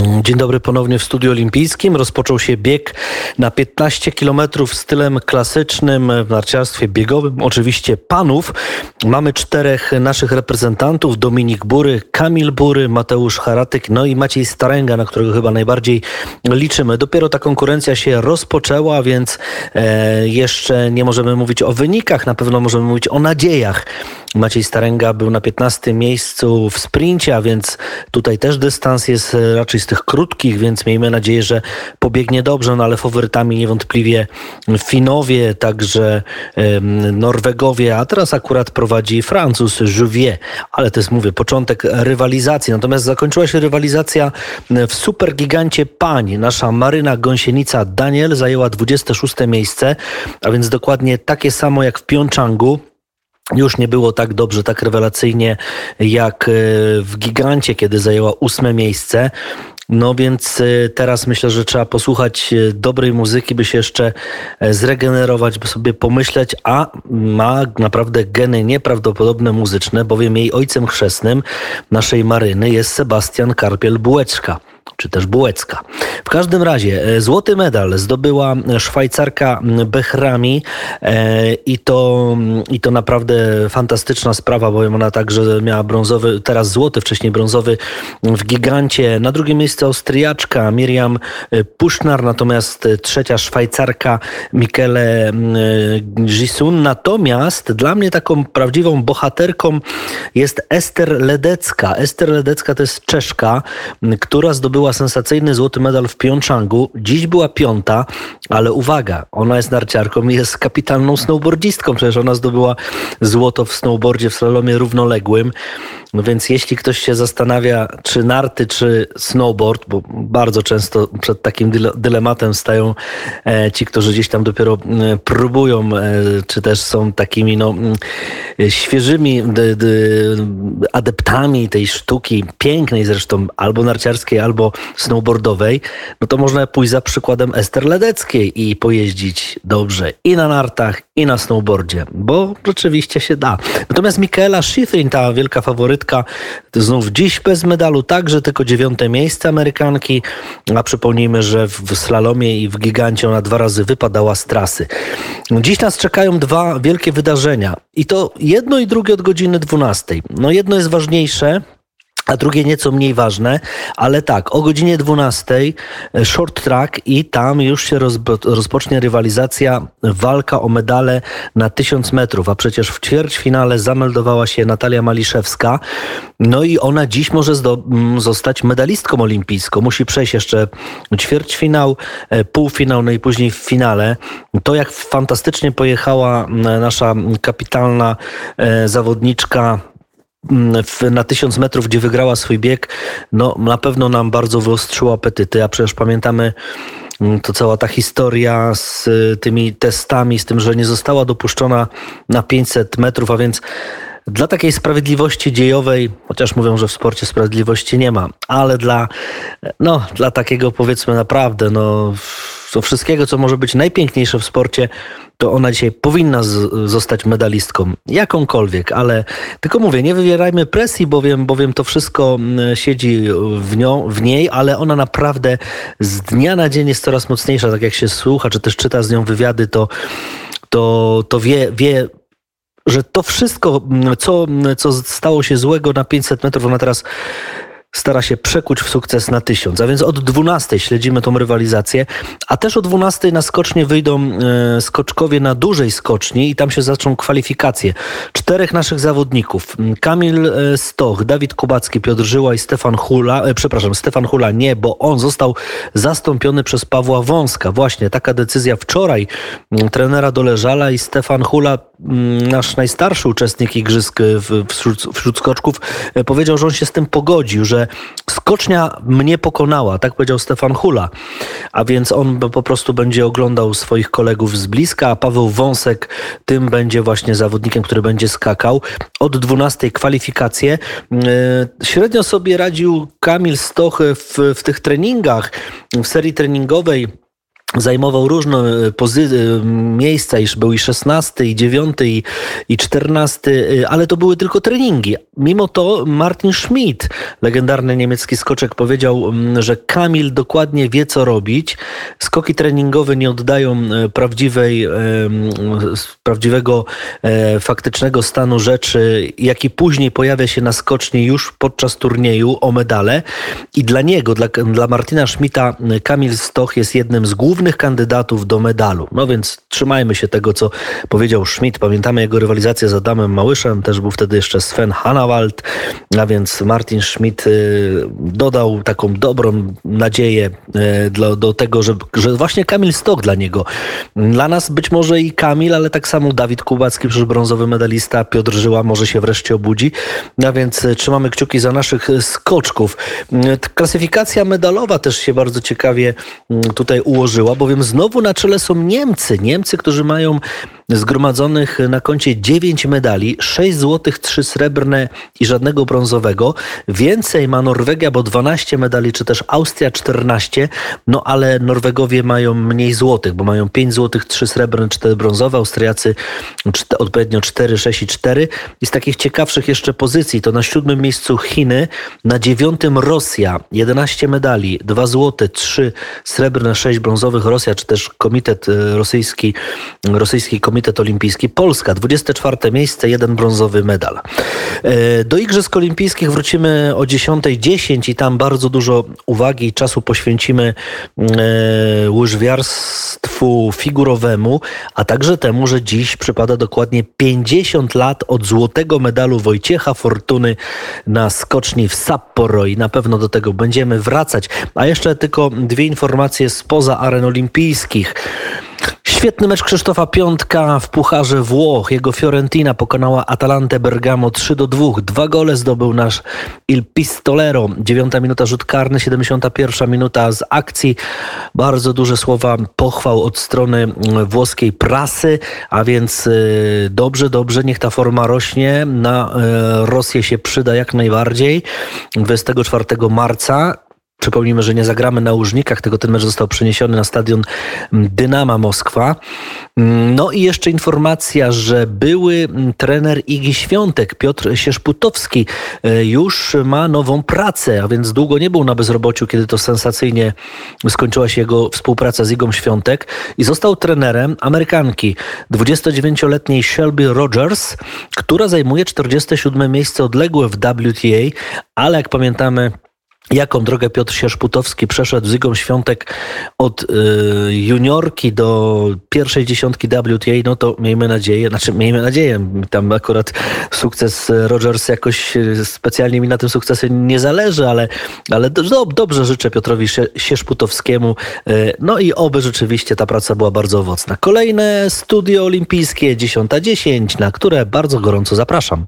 Dzień dobry ponownie w studiu olimpijskim. Rozpoczął się bieg na 15 km stylem klasycznym w narciarstwie biegowym. Oczywiście panów. Mamy czterech naszych reprezentantów. Dominik Bury, Kamil Bury, Mateusz Haratyk, no i Maciej Starenga, na którego chyba najbardziej liczymy. Dopiero ta konkurencja się rozpoczęła, więc e, jeszcze nie możemy mówić o wynikach. Na pewno możemy mówić o nadziejach. Maciej Starenga był na 15 miejscu w sprincie, a więc tutaj też dystans jest raczej z tych krótkich, więc miejmy nadzieję, że pobiegnie dobrze, no ale faworytami niewątpliwie Finowie, także Norwegowie, a teraz akurat prowadzi Francuz Juvier, ale to jest, mówię, początek rywalizacji. Natomiast zakończyła się rywalizacja w supergigancie pań. Nasza Maryna Gąsienica Daniel zajęła 26 miejsce, a więc dokładnie takie samo jak w Pjongczangu już nie było tak dobrze, tak rewelacyjnie jak e, w Gigancie, kiedy zajęła ósme miejsce. No więc e, teraz myślę, że trzeba posłuchać e, dobrej muzyki, by się jeszcze zregenerować, by sobie pomyśleć, a ma naprawdę geny nieprawdopodobne muzyczne, bowiem jej ojcem chrzestnym naszej Maryny jest Sebastian Karpiel-Bułeczka czy też Bułecka. W każdym razie e, złoty medal zdobyła Szwajcarka Behrami e, i to, i to naprawdę fantastyczna sprawa, bowiem ona także miała brązowy, teraz złoty, wcześniej brązowy w gigancie. Na drugie miejsce Austriaczka Miriam Pusznar, natomiast trzecia Szwajcarka Michele Gisun. Natomiast dla mnie taką prawdziwą bohaterką jest Ester Ledecka. Ester Ledecka to jest Czeszka, która zdobyła zdobyła sensacyjny złoty medal w Pjongczangu. Dziś była piąta, ale uwaga, ona jest narciarką i jest kapitalną snowboardzistką. Przecież ona zdobyła złoto w snowboardzie w slalomie równoległym. No więc jeśli ktoś się zastanawia, czy narty, czy snowboard, bo bardzo często przed takim dylematem stają e, ci, którzy gdzieś tam dopiero e, próbują, e, czy też są takimi no, świeżymi adeptami tej sztuki, pięknej zresztą, albo narciarskiej, albo snowboardowej, no to można pójść za przykładem Ester Ledeckiej i pojeździć dobrze i na nartach, i na snowboardzie, bo rzeczywiście się da. Natomiast Michaela Schifrin, ta wielka faworytka, znów dziś bez medalu, także tylko dziewiąte miejsce Amerykanki, a przypomnijmy, że w slalomie i w gigancie ona dwa razy wypadała z trasy. Dziś nas czekają dwa wielkie wydarzenia i to jedno i drugie od godziny 12. No jedno jest ważniejsze, a drugie nieco mniej ważne, ale tak, o godzinie 12 e, short track i tam już się rozpocznie rywalizacja, walka o medale na 1000 metrów, a przecież w ćwierćfinale zameldowała się Natalia Maliszewska, no i ona dziś może zostać medalistką olimpijską. Musi przejść jeszcze ćwierćfinał, e, półfinał, no i później w finale. To jak fantastycznie pojechała nasza kapitalna e, zawodniczka Mm, na tysiąc metrów, gdzie wygrała swój bieg, no na pewno nam bardzo wyostrzyło apetyty, a przecież pamiętamy mm, to cała ta historia z y, tymi testami, z tym, że nie została dopuszczona na 500 metrów, a więc dla takiej sprawiedliwości dziejowej, chociaż mówią, że w sporcie sprawiedliwości nie ma, ale dla, no, dla takiego powiedzmy naprawdę, no, to wszystkiego, co może być najpiękniejsze w sporcie, to ona dzisiaj powinna zostać medalistką, jakąkolwiek, ale tylko mówię, nie wywierajmy presji, bowiem, bowiem to wszystko mm, siedzi w, nią, w niej, ale ona naprawdę z dnia na dzień jest coraz mocniejsza, tak jak się słucha, czy też czyta z nią wywiady, to, to, to wie, wie że to wszystko, mm, co, co stało się złego na 500 metrów, ona teraz stara się przekuć w sukces na tysiąc. A więc od 12 śledzimy tą rywalizację, a też o 12 na skocznie wyjdą e, skoczkowie na dużej skoczni i tam się zaczną kwalifikacje. Czterech naszych zawodników. Kamil e, Stoch, Dawid Kubacki, Piotr Żyła i Stefan Hula. E, przepraszam, Stefan Hula nie, bo on został zastąpiony przez Pawła Wąska. Właśnie taka decyzja wczoraj trenera Doleżala i Stefan Hula, nasz najstarszy uczestnik igrzysk wśród, wśród skoczków, powiedział, że on się z tym pogodził, że skocznia mnie pokonała, tak powiedział Stefan Hula. A więc on po prostu będzie oglądał swoich kolegów z bliska, a Paweł Wąsek tym będzie właśnie zawodnikiem, który będzie skakał. Od 12 kwalifikacje. E, średnio sobie radził Kamil Stoch w, w tych treningach, w serii treningowej zajmował różne e, e, miejsca, iż był i 16, i 9, i, i 14, e, ale to były tylko treningi. Mimo to Martin Schmidt, legendarny niemiecki skoczek, powiedział, że Kamil dokładnie wie, co robić. Skoki treningowe nie oddają prawdziwej, prawdziwego, faktycznego stanu rzeczy, jaki później pojawia się na skoczni już podczas turnieju o medale. I dla niego, dla, dla Martina Schmidta, Kamil Stoch jest jednym z głównych głównych kandydatów do medalu. No więc trzymajmy się tego, co powiedział Schmidt. Pamiętamy jego rywalizację z Adamem Małyszem, też był wtedy jeszcze Sven Hanawald, a więc Martin Schmidt y, dodał taką dobrą nadzieję y, do, tego, że, że właśnie Kamil Stok dla niego. Dla nas być może i Kamil, ale tak samo Dawid Kubacki, przecież brązowy medalista, Piotr Żyła może się wreszcie obudzi. A więc y, trzymamy kciuki za naszych skoczków. Klasyfikacja medalowa też się bardzo ciekawie tutaj ułożyła bowiem znowu na czele są Niemcy. Niemcy, którzy mają zgromadzonych na koncie 9 medali, 6 złotych, 3 srebrne i żadnego brązowego. Więcej ma Norwegia, bo 12 medali, czy też Austria 14, no ale Norwegowie mają mniej złotych, bo mają 5 złotych, 3 srebrne, 4 brązowe, Austriacy odpowiednio 4, 6 i 4. I z takich ciekawszych jeszcze pozycji to na siódmym miejscu Chiny, na dziewiątym Rosja, 11 medali, 2 złote, 3 srebrne, 6 brązowych Rosja, czy też komitet e, rosyjski, rosyjski komitet Olimpijski. Polska 24 miejsce, jeden brązowy medal. E, do Igrzysk Olimpijskich wrócimy o 10.10 i tam bardzo dużo uwagi i czasu poświęcimy e, łyżwiarstwu figurowemu, a także temu, że dziś przypada dokładnie 50 lat od złotego medalu Wojciecha Fortuny na skoczni w Sapporo i na pewno do tego będziemy wracać. A jeszcze tylko dwie informacje spoza aren olimpijskich. Świetny mecz Krzysztofa Piątka w Pucharze Włoch. Jego Fiorentina pokonała Atalantę Bergamo 3 do 2. Dwa gole zdobył nasz Il Pistolero. Dziewiąta minuta rzut karny, 71 minuta z akcji. Bardzo duże słowa pochwał od strony włoskiej prasy, a więc y, dobrze, dobrze, niech ta forma rośnie. Na y, Rosję się przyda jak najbardziej. 24 marca Przypomnijmy, że nie zagramy na Łużnikach, tylko ten mecz został przeniesiony na stadion Dynama Moskwa. No i jeszcze informacja, że były trener Igi Świątek, Piotr Sierzputowski, e, już ma nową pracę, a więc długo nie był na bezrobociu, kiedy to sensacyjnie skończyła się jego współpraca z Igą Świątek i został trenerem Amerykanki, 29-letniej Shelby Rogers, która zajmuje 47 miejsce odległe w WTA, ale jak pamiętamy, jaką drogę Piotr Sierzputowski przeszedł z Igą Świątek od y, juniorki do pierwszej dziesiątki WTA, no to miejmy nadzieję, znaczy miejmy nadzieję, tam akurat sukces Rogers jakoś y, specjalnie mi na tym sukcesie nie zależy, ale, ale do, dobrze życzę Piotrowi Sierzputowskiemu. Y, no i oby rzeczywiście ta praca była bardzo owocna. Kolejne studio olimpijskie 10.10, na które bardzo gorąco zapraszam.